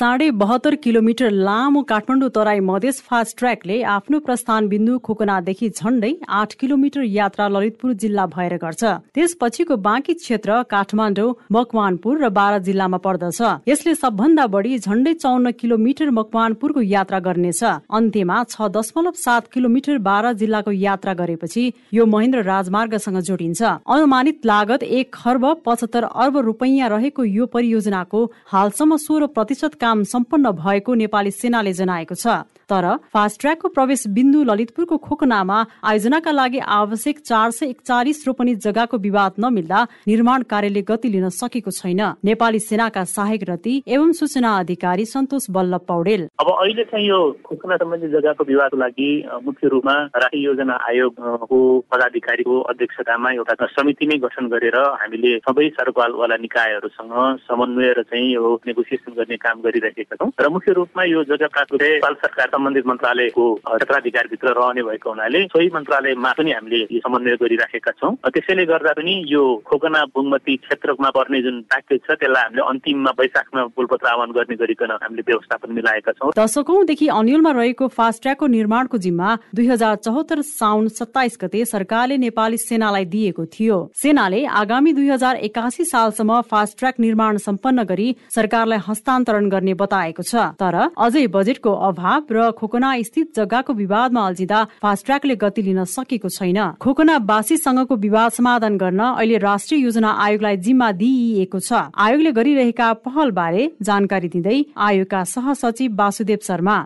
साढे बहत्तर किलोमिटर लामो काठमाडौँ तराई मधेस फास्ट ट्र्याकले आफ्नो प्रस्थान बिन्दु खोकनादेखि झण्डै आठ किलोमिटर यात्रा ललितपुर जिल्ला भएर गर्छ। त्यसपछिको बाँकी क्षेत्र काठमाडौँ मकवानपुर र बारा जिल्लामा पर्दछ। यसले सबभन्दा बढी झण्डै चौन्न किलोमिटर मकवानपुरको यात्रा गर्नेछ। अन्त्यमा छ दशमलव सात किलोमिटर बारा जिल्लाको यात्रा गरेपछि यो महेन्द्र राजमार्गसँग जोडिन्छ। अनुमानित लागत एक खर्ब पचहत्तर अर्ब रुपैयाँ रहेको यो परियोजनाको हालसम्म सोह्र प्रतिशत काम सम्पन्न भएको नेपाली सेनाले जनाएको छ। तर फास्ट ट्र्याकको प्रवेश बिन्दु ललितपुरको खोकनामा आयोजनाका लागि आवश्यक चार सय एकचालिस रोपनी जग्गाको विवाद नमिल्दा निर्माण कार्यले गति लिन सकेको छैन। नेपाली सेनाका सहायक रति एवं सूचना अधिकारी सन्तोष बल्लभ पौडेल। अब अहिले चाहिँ यो खोकना सम्बन्धी जग्गाको विवादको लागि मुख्य रूपमा राष्ट्रिय योजना आयोगको पदाधिकारीको अध्यक्षतामा एउटा समिति नै गठन गरेर हामीले सबै सरकारवाला निकायहरूसँग समन्वय र चाहिँ यो नेगोसिएसन गर्ने काम गरिरहेका छौँ। र मुख्य रूपमा यो जग्गा प्राप्त सरकार सम्बन्धित मन्त्रालयको क्षेत्राधिकारभित्र रहने भएको हुनाले सोही मन्त्रालयमा पनि हामीले समन्वय गरिराखेका छौँ त्यसैले गर्दा पनि यो खोकना बुङमती क्षेत्रमा पर्ने जुन प्याकेज छ त्यसलाई हामीले अन्तिममा वैशाखमा पुलपत्र आह्वान गर्ने गरिकन हामीले व्यवस्थापन मिलाएका छौँ। दशकौंदेखि अनिलमा रहेको फास्ट ट्र्याकको निर्माणको जिम्मा दुई हजार चौहत्तर साउन सत्ताइस गते सरकारले नेपाली सेनालाई दिएको थियो। सेनाले आगामी दुई हजार एकासी सालसम्म फास्ट ट्र्याक निर्माण सम्पन्न गरी सरकारलाई हस्तान्तरण गर्ने बताएको छ। तर अझै बजेटको अभाव र खोकना स्थित जग्गाको विवादमा अल्झिँदा फास्ट ट्र्याकले गति लिन सकेको छैन। खोकना वासीसँगको विवाद समाधान गर्न अहिले राष्ट्रिय योजना आयोगलाई जिम्मा दिइएको छ। आयोगले गरिरहेका पहल बारे जानकारी दिँदै आयोगका सहसचिव वासुदेव शर्मा।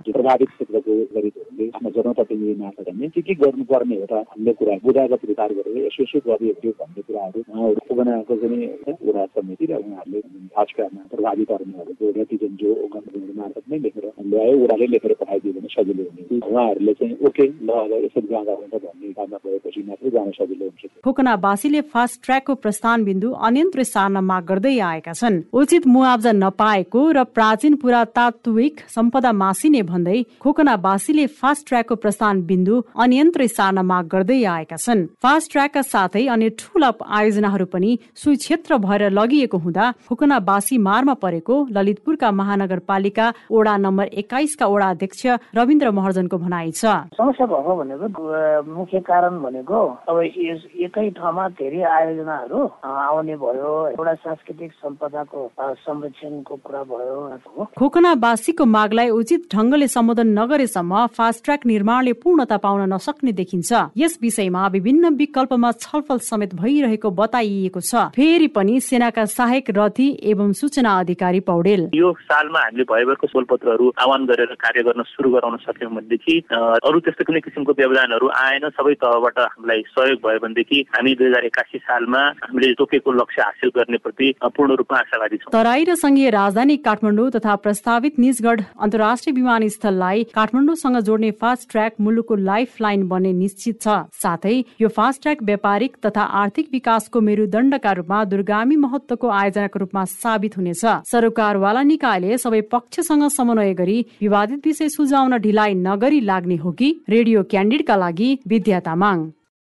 गर्नुपर्ने लेखेर पठाइदियो भने सजिलो हुने उहाँहरूले चाहिँ ओके ल अब यसरी जाँदा हुन्छ भन्ने हिसाबमा गएपछि मात्रै जान सजिलो हुन्छ खोकनावासीले फास्ट ट्र्याकको प्रस्थान बिन्दु अन्यन्त्र सार्न माग गर्दै आएका छन् उचित मुआवजा नपाएको र प्राचीन पुरातात्विक सम्पदा मासिने भन्दै खोकनावासीले फास्ट ट्र्याकको प्रस्थान बिन्दु अन्यन्त्र सार्न माग गर्दै आएका छन् फास्ट ट्र्याकका साथै अन्य ठूला आयोजनाहरू पनि सुई क्षेत्र भएर लगिएको हुँदा खोकनावासी मारमा परेको ललितपुरका महानगरपालिका ओडा नम्बर एक्काइसका ओडा अध्यक्ष रविन्द्र महर्जनको भनाइ छ। समस्या भएको भनेको मुख्य कारण भनेको अब एकै ठाउँमा धेरै आयोजनाहरू आउने भयो एउटा सांस्कृतिक सम्पदाको संरक्षणको कुरा भयो। खोकनावासीको मागलाई उचित ढङ्गले सम्बोधन नगरेसम्म फास्ट ट्र्याक निर्माणले पूर्णता पाउन नसक्ने देखिन्छ। यस विषयमा विभिन्न विकल्पमा छलफल समेत भइरहेको बताइएको छ। फेरि पनि सेनाका सहायक रथी एवं सूचना अधिकारी पौडेल। यो सालमा हामीले भयभरको सोलपत्रहरू आह्वान गरेर कार्य गर्न सुरु गराउन सक्यौँ भनेदेखि अरू त्यस्तो कुनै किसिमको व्यवधानहरू आएन। सबै तहबाट हामीलाई सहयोग भयो भनेदेखि हामी दुई हजार एकासी सालमा हामीले तोकेको लक्ष्य हासिल गर्ने प्रति पूर्ण रूपमा आशावादी छौँ। तराई र संघीय राजधानी काठमाडौँ तथा प्रस्तावित निजगढ अन्तर्राष्ट्रिय विमानस्थललाई काठमाडौँसँग जोड्ने फास्ट ट्र्याक मुलुकको लाइफ लाइन बन्ने निश्चित छ। साथै यो फास्ट ट्र्याक व्यापारिक तथा आर्थिक विकासको मेरुदण्डका रूपमा दुर्गामी महत्वको आयोजनाको रूपमा साबित हुनेछ। सरकारवाला निकायले सबै पक्षसँग समन्वय गरी विवादित विषय सुझाउन ढिलाइ नगरी लाग्ने हो कि? रेडियो क्यान्डिडका लागि विद्या तामाङ